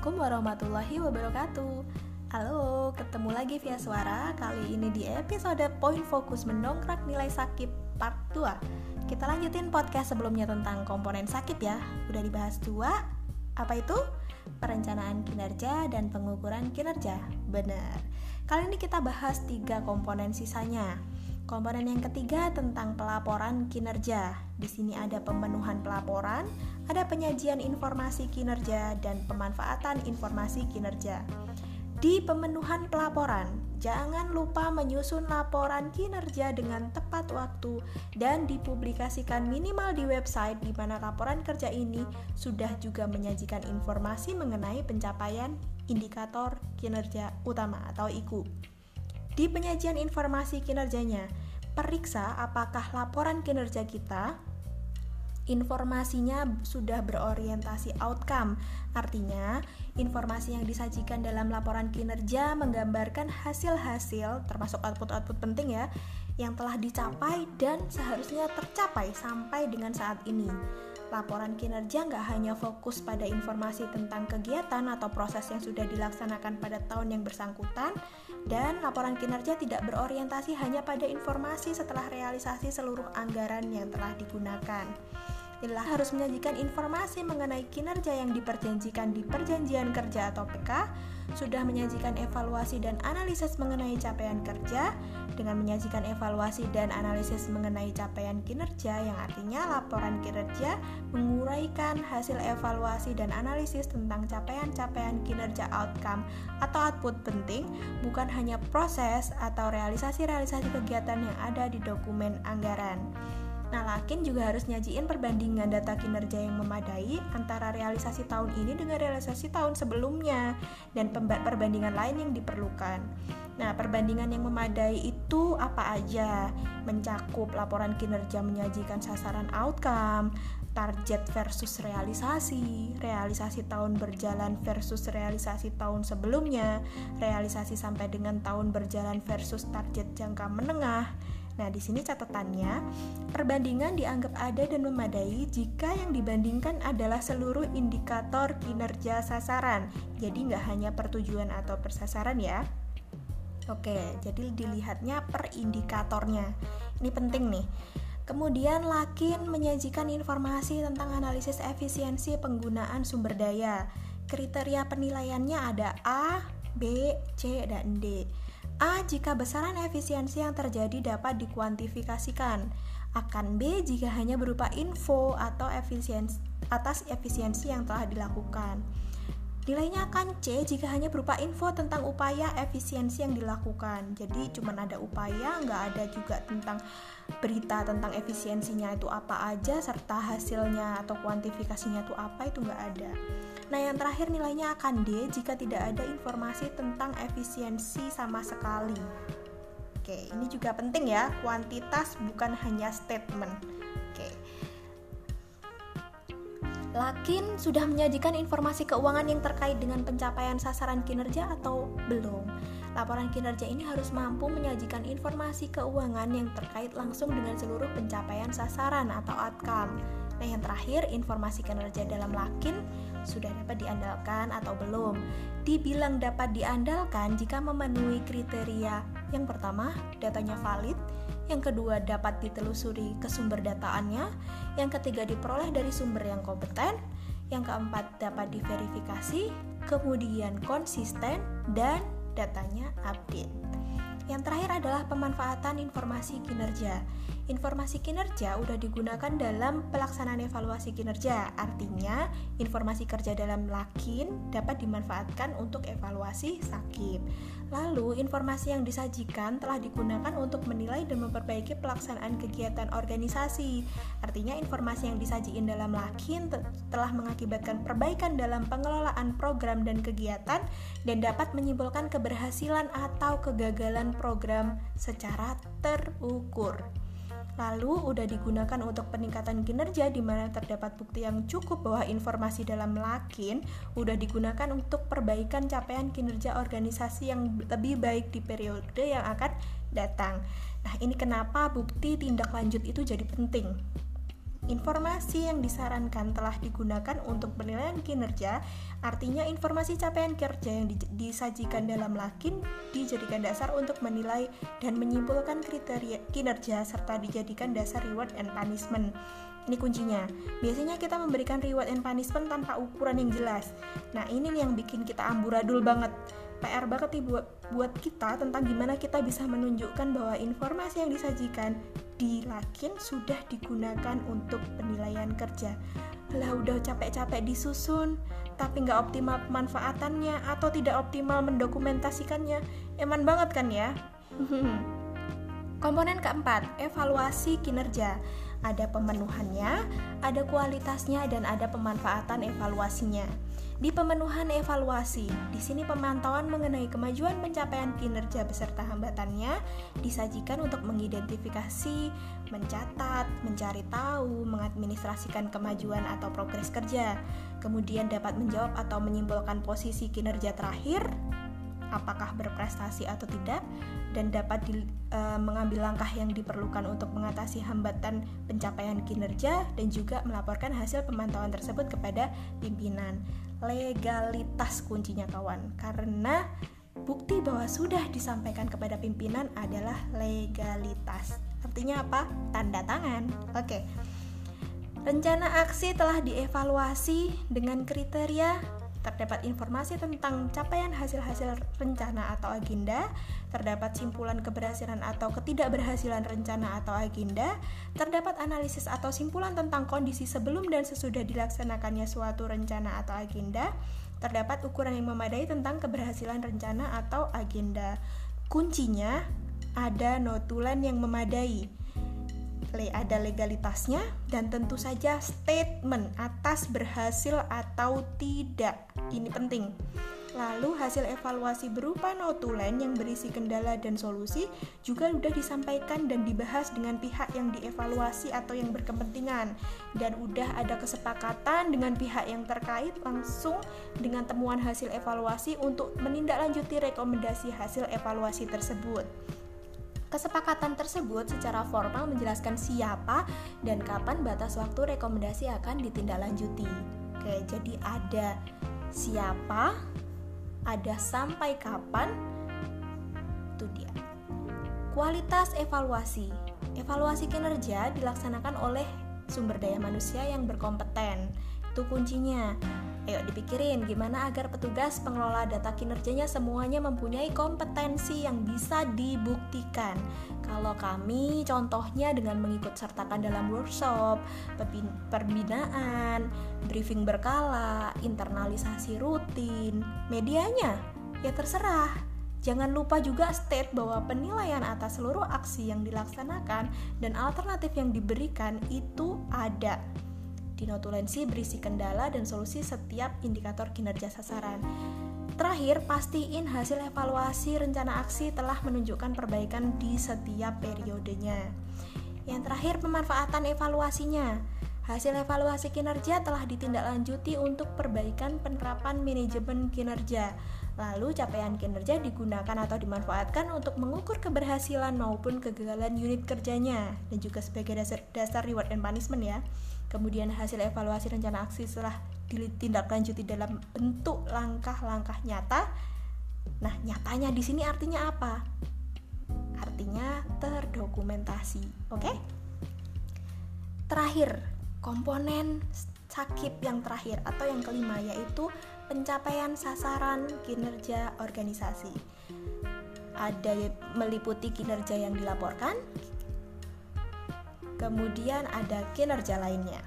Assalamualaikum warahmatullahi wabarakatuh. Halo, ketemu lagi via suara. Kali ini di episode Poin Fokus Mendongkrak Nilai Sakit Part 2 Kita lanjutin podcast sebelumnya tentang komponen sakit ya. Udah dibahas dua. Apa itu? Perencanaan kinerja dan pengukuran kinerja. Bener Kali ini kita bahas tiga komponen sisanya Komponen yang ketiga tentang pelaporan kinerja. Di sini ada pemenuhan pelaporan, ada penyajian informasi kinerja, dan pemanfaatan informasi kinerja. Di pemenuhan pelaporan, jangan lupa menyusun laporan kinerja dengan tepat waktu dan dipublikasikan minimal di website di mana laporan kerja ini sudah juga menyajikan informasi mengenai pencapaian indikator kinerja utama atau IKU. Di penyajian informasi kinerjanya, periksa apakah laporan kinerja kita informasinya sudah berorientasi outcome. Artinya, informasi yang disajikan dalam laporan kinerja menggambarkan hasil-hasil termasuk output-output penting ya yang telah dicapai dan seharusnya tercapai sampai dengan saat ini. Laporan kinerja nggak hanya fokus pada informasi tentang kegiatan atau proses yang sudah dilaksanakan pada tahun yang bersangkutan, dan laporan kinerja tidak berorientasi hanya pada informasi setelah realisasi seluruh anggaran yang telah digunakan. Inilah harus menyajikan informasi mengenai kinerja yang diperjanjikan di perjanjian kerja atau PK, sudah menyajikan evaluasi dan analisis mengenai capaian kerja dengan menyajikan evaluasi dan analisis mengenai capaian kinerja yang artinya laporan kinerja menguraikan hasil evaluasi dan analisis tentang capaian-capaian kinerja outcome atau output penting bukan hanya proses atau realisasi-realisasi kegiatan yang ada di dokumen anggaran. Nah, Lakin juga harus nyajiin perbandingan data kinerja yang memadai antara realisasi tahun ini dengan realisasi tahun sebelumnya dan perbandingan lain yang diperlukan. Nah, perbandingan yang memadai itu apa aja? Mencakup laporan kinerja menyajikan sasaran outcome, target versus realisasi, realisasi tahun berjalan versus realisasi tahun sebelumnya, realisasi sampai dengan tahun berjalan versus target jangka menengah Nah, di sini catatannya, perbandingan dianggap ada dan memadai jika yang dibandingkan adalah seluruh indikator kinerja sasaran. Jadi nggak hanya pertujuan atau persasaran ya. Oke, jadi dilihatnya per indikatornya. Ini penting nih. Kemudian Lakin menyajikan informasi tentang analisis efisiensi penggunaan sumber daya. Kriteria penilaiannya ada A, B, C, dan D. A jika besaran efisiensi yang terjadi dapat dikuantifikasikan, akan B jika hanya berupa info atau efisiensi atas efisiensi yang telah dilakukan. Nilainya akan C jika hanya berupa info tentang upaya efisiensi yang dilakukan. Jadi cuma ada upaya, nggak ada juga tentang berita tentang efisiensinya itu apa aja serta hasilnya atau kuantifikasinya itu apa itu nggak ada. Nah, yang terakhir nilainya akan D jika tidak ada informasi tentang efisiensi sama sekali. Oke, ini juga penting ya, kuantitas bukan hanya statement. Oke. Lakin sudah menyajikan informasi keuangan yang terkait dengan pencapaian sasaran kinerja atau belum? Laporan kinerja ini harus mampu menyajikan informasi keuangan yang terkait langsung dengan seluruh pencapaian sasaran atau outcome. Nah, yang terakhir, informasi kinerja dalam Lakin sudah dapat diandalkan atau belum. Dibilang dapat diandalkan jika memenuhi kriteria. Yang pertama, datanya valid. Yang kedua, dapat ditelusuri ke sumber dataannya. Yang ketiga, diperoleh dari sumber yang kompeten. Yang keempat, dapat diverifikasi. Kemudian konsisten dan datanya update. Yang terakhir adalah pemanfaatan informasi kinerja. Informasi kinerja udah digunakan dalam pelaksanaan evaluasi kinerja. Artinya, informasi kerja dalam Lakin dapat dimanfaatkan untuk evaluasi sakit. Lalu, informasi yang disajikan telah digunakan untuk menilai dan memperbaiki pelaksanaan kegiatan organisasi. Artinya, informasi yang disajikan dalam Lakin telah mengakibatkan perbaikan dalam pengelolaan program dan kegiatan dan dapat menyimpulkan keberhasilan atau kegagalan program secara terukur. Lalu udah digunakan untuk peningkatan kinerja di mana terdapat bukti yang cukup bahwa informasi dalam Lakin udah digunakan untuk perbaikan capaian kinerja organisasi yang lebih baik di periode yang akan datang. Nah, ini kenapa bukti tindak lanjut itu jadi penting. Informasi yang disarankan telah digunakan untuk penilaian kinerja, artinya informasi capaian kerja yang disajikan dalam lakin dijadikan dasar untuk menilai dan menyimpulkan kriteria kinerja serta dijadikan dasar reward and punishment. Ini kuncinya. Biasanya kita memberikan reward and punishment tanpa ukuran yang jelas. Nah, ini yang bikin kita amburadul banget. PR banget nih buat kita tentang gimana kita bisa menunjukkan bahwa informasi yang disajikan di Lakin sudah digunakan untuk penilaian kerja. Lah udah capek-capek disusun, tapi nggak optimal pemanfaatannya atau tidak optimal mendokumentasikannya. Eman banget kan ya? Komponen keempat, evaluasi kinerja. Ada pemenuhannya, ada kualitasnya, dan ada pemanfaatan evaluasinya. Di pemenuhan evaluasi, di sini pemantauan mengenai kemajuan pencapaian kinerja beserta hambatannya disajikan untuk mengidentifikasi, mencatat, mencari tahu, mengadministrasikan kemajuan atau progres kerja, kemudian dapat menjawab atau menyimpulkan posisi kinerja terakhir, apakah berprestasi atau tidak, dan dapat di, e, mengambil langkah yang diperlukan untuk mengatasi hambatan pencapaian kinerja dan juga melaporkan hasil pemantauan tersebut kepada pimpinan legalitas kuncinya kawan. Karena bukti bahwa sudah disampaikan kepada pimpinan adalah legalitas. Artinya apa? Tanda tangan. Oke. Rencana aksi telah dievaluasi dengan kriteria terdapat informasi tentang capaian hasil-hasil rencana atau agenda, terdapat simpulan keberhasilan atau ketidakberhasilan rencana atau agenda, terdapat analisis atau simpulan tentang kondisi sebelum dan sesudah dilaksanakannya suatu rencana atau agenda, terdapat ukuran yang memadai tentang keberhasilan rencana atau agenda. Kuncinya ada notulen yang memadai ada legalitasnya dan tentu saja statement atas berhasil atau tidak. Ini penting. Lalu hasil evaluasi berupa notulen yang berisi kendala dan solusi juga sudah disampaikan dan dibahas dengan pihak yang dievaluasi atau yang berkepentingan dan udah ada kesepakatan dengan pihak yang terkait langsung dengan temuan hasil evaluasi untuk menindaklanjuti rekomendasi hasil evaluasi tersebut. Kesepakatan tersebut secara formal menjelaskan siapa dan kapan batas waktu rekomendasi akan ditindaklanjuti. Oke, jadi ada siapa, ada sampai kapan, itu dia. Kualitas evaluasi. Evaluasi kinerja dilaksanakan oleh sumber daya manusia yang berkompeten. Itu kuncinya. Ayo dipikirin gimana agar petugas pengelola data kinerjanya semuanya mempunyai kompetensi yang bisa dibuktikan. Kalau kami contohnya dengan mengikut sertakan dalam workshop, perbinaan, briefing berkala, internalisasi rutin, medianya ya terserah. Jangan lupa juga state bahwa penilaian atas seluruh aksi yang dilaksanakan dan alternatif yang diberikan itu ada di notulensi berisi kendala dan solusi setiap indikator kinerja sasaran. Terakhir, pastiin hasil evaluasi rencana aksi telah menunjukkan perbaikan di setiap periodenya. Yang terakhir, pemanfaatan evaluasinya. Hasil evaluasi kinerja telah ditindaklanjuti untuk perbaikan penerapan manajemen kinerja. Lalu capaian kinerja digunakan atau dimanfaatkan untuk mengukur keberhasilan maupun kegagalan unit kerjanya dan juga sebagai dasar, dasar reward and punishment ya. Kemudian hasil evaluasi rencana aksi setelah ditindaklanjuti dalam bentuk langkah-langkah nyata. Nah, nyatanya di sini artinya apa? Artinya terdokumentasi. Oke? Okay? Terakhir, komponen sakit yang terakhir atau yang kelima yaitu pencapaian sasaran kinerja organisasi. Ada meliputi kinerja yang dilaporkan, Kemudian ada kinerja lainnya.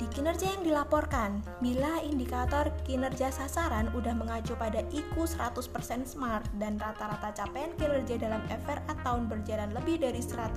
Di kinerja yang dilaporkan, bila indikator kinerja sasaran udah mengacu pada IQ 100% SMART dan rata-rata capaian kinerja dalam FRA tahun berjalan lebih dari 110,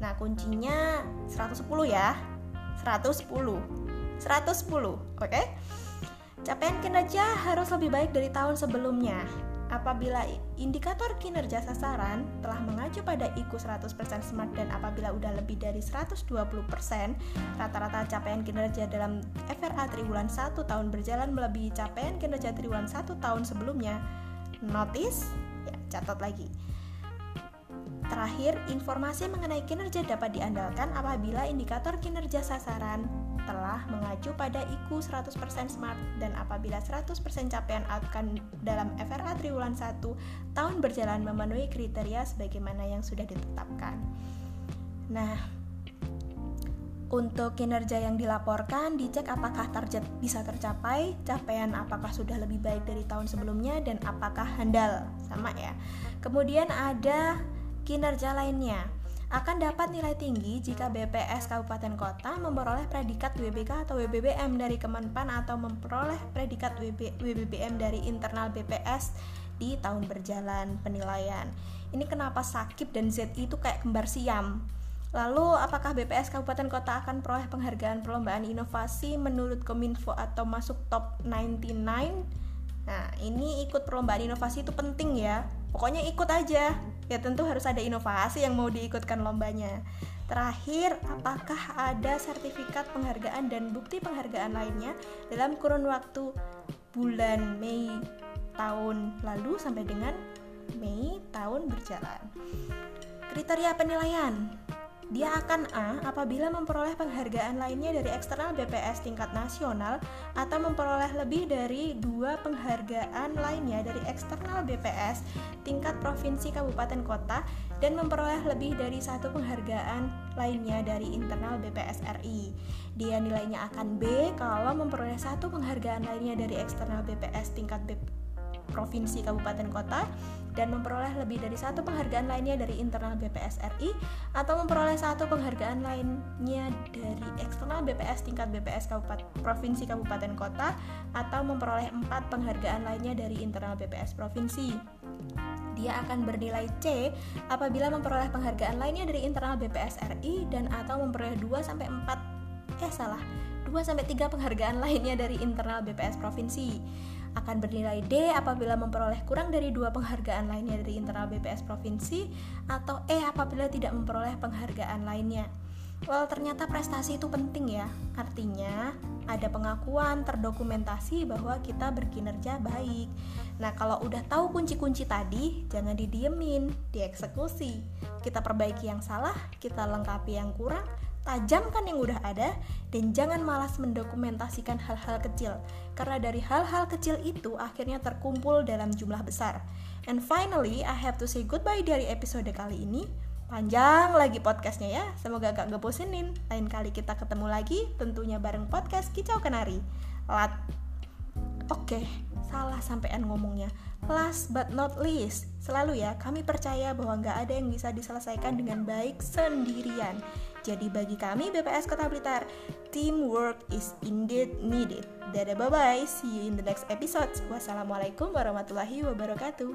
nah kuncinya 110 ya. 110. 110, oke? Okay? Capaian kinerja harus lebih baik dari tahun sebelumnya. Apabila indikator kinerja sasaran telah mengacu pada IQ 100% SMART dan apabila udah lebih dari 120% rata-rata capaian kinerja dalam FRA triwulan 1 tahun berjalan melebihi capaian kinerja triwulan 1 tahun sebelumnya. Notice? Ya catat lagi Terakhir, informasi mengenai kinerja dapat diandalkan apabila indikator kinerja sasaran telah mengacu pada IQ 100% SMART dan apabila 100% capaian outcome dalam FRA triwulan 1 tahun berjalan memenuhi kriteria sebagaimana yang sudah ditetapkan. Nah, untuk kinerja yang dilaporkan, dicek apakah target bisa tercapai, capaian apakah sudah lebih baik dari tahun sebelumnya, dan apakah handal. Sama ya. Kemudian ada Kinerja lainnya akan dapat nilai tinggi jika BPS Kabupaten Kota memperoleh predikat WBK atau WBBM dari Kemenpan atau memperoleh predikat WB, WBBM dari internal BPS di tahun berjalan penilaian. Ini kenapa Sakib dan ZI itu kayak kembar siam. Lalu, apakah BPS Kabupaten Kota akan peroleh penghargaan perlombaan inovasi menurut Kominfo atau masuk top 99? Nah, ini ikut perlombaan inovasi itu penting ya. Pokoknya ikut aja. Ya tentu harus ada inovasi yang mau diikutkan lombanya. Terakhir, apakah ada sertifikat penghargaan dan bukti penghargaan lainnya dalam kurun waktu bulan Mei tahun lalu sampai dengan Mei tahun berjalan. Kriteria penilaian dia akan A apabila memperoleh penghargaan lainnya dari eksternal BPS tingkat nasional atau memperoleh lebih dari dua penghargaan lainnya dari eksternal BPS tingkat provinsi kabupaten kota dan memperoleh lebih dari satu penghargaan lainnya dari internal BPS RI. Dia nilainya akan B kalau memperoleh satu penghargaan lainnya dari eksternal BPS tingkat B provinsi kabupaten kota dan memperoleh lebih dari satu penghargaan lainnya dari internal BPS RI atau memperoleh satu penghargaan lainnya dari eksternal BPS tingkat BPS kabupaten provinsi kabupaten kota atau memperoleh empat penghargaan lainnya dari internal BPS provinsi. Dia akan bernilai C apabila memperoleh penghargaan lainnya dari internal BPS RI dan atau memperoleh 2 sampai 4 eh salah 2 sampai 3 penghargaan lainnya dari internal BPS provinsi akan bernilai D apabila memperoleh kurang dari dua penghargaan lainnya dari internal BPS provinsi atau E apabila tidak memperoleh penghargaan lainnya. Well, ternyata prestasi itu penting ya. Artinya, ada pengakuan terdokumentasi bahwa kita berkinerja baik. Nah, kalau udah tahu kunci-kunci tadi, jangan didiemin, dieksekusi. Kita perbaiki yang salah, kita lengkapi yang kurang, tajamkan yang udah ada, dan jangan malas mendokumentasikan hal-hal kecil, karena dari hal-hal kecil itu akhirnya terkumpul dalam jumlah besar. And finally, I have to say goodbye dari episode kali ini. Panjang lagi podcastnya ya, semoga gak ngebosenin. Lain kali kita ketemu lagi, tentunya bareng podcast Kicau Kenari. Lat. Oke, okay, salah sampean ngomongnya. Last but not least, selalu ya, kami percaya bahwa nggak ada yang bisa diselesaikan dengan baik sendirian. Jadi bagi kami BPS Kota Blitar, teamwork is indeed needed. Dadah bye-bye, see you in the next episode. Wassalamualaikum warahmatullahi wabarakatuh.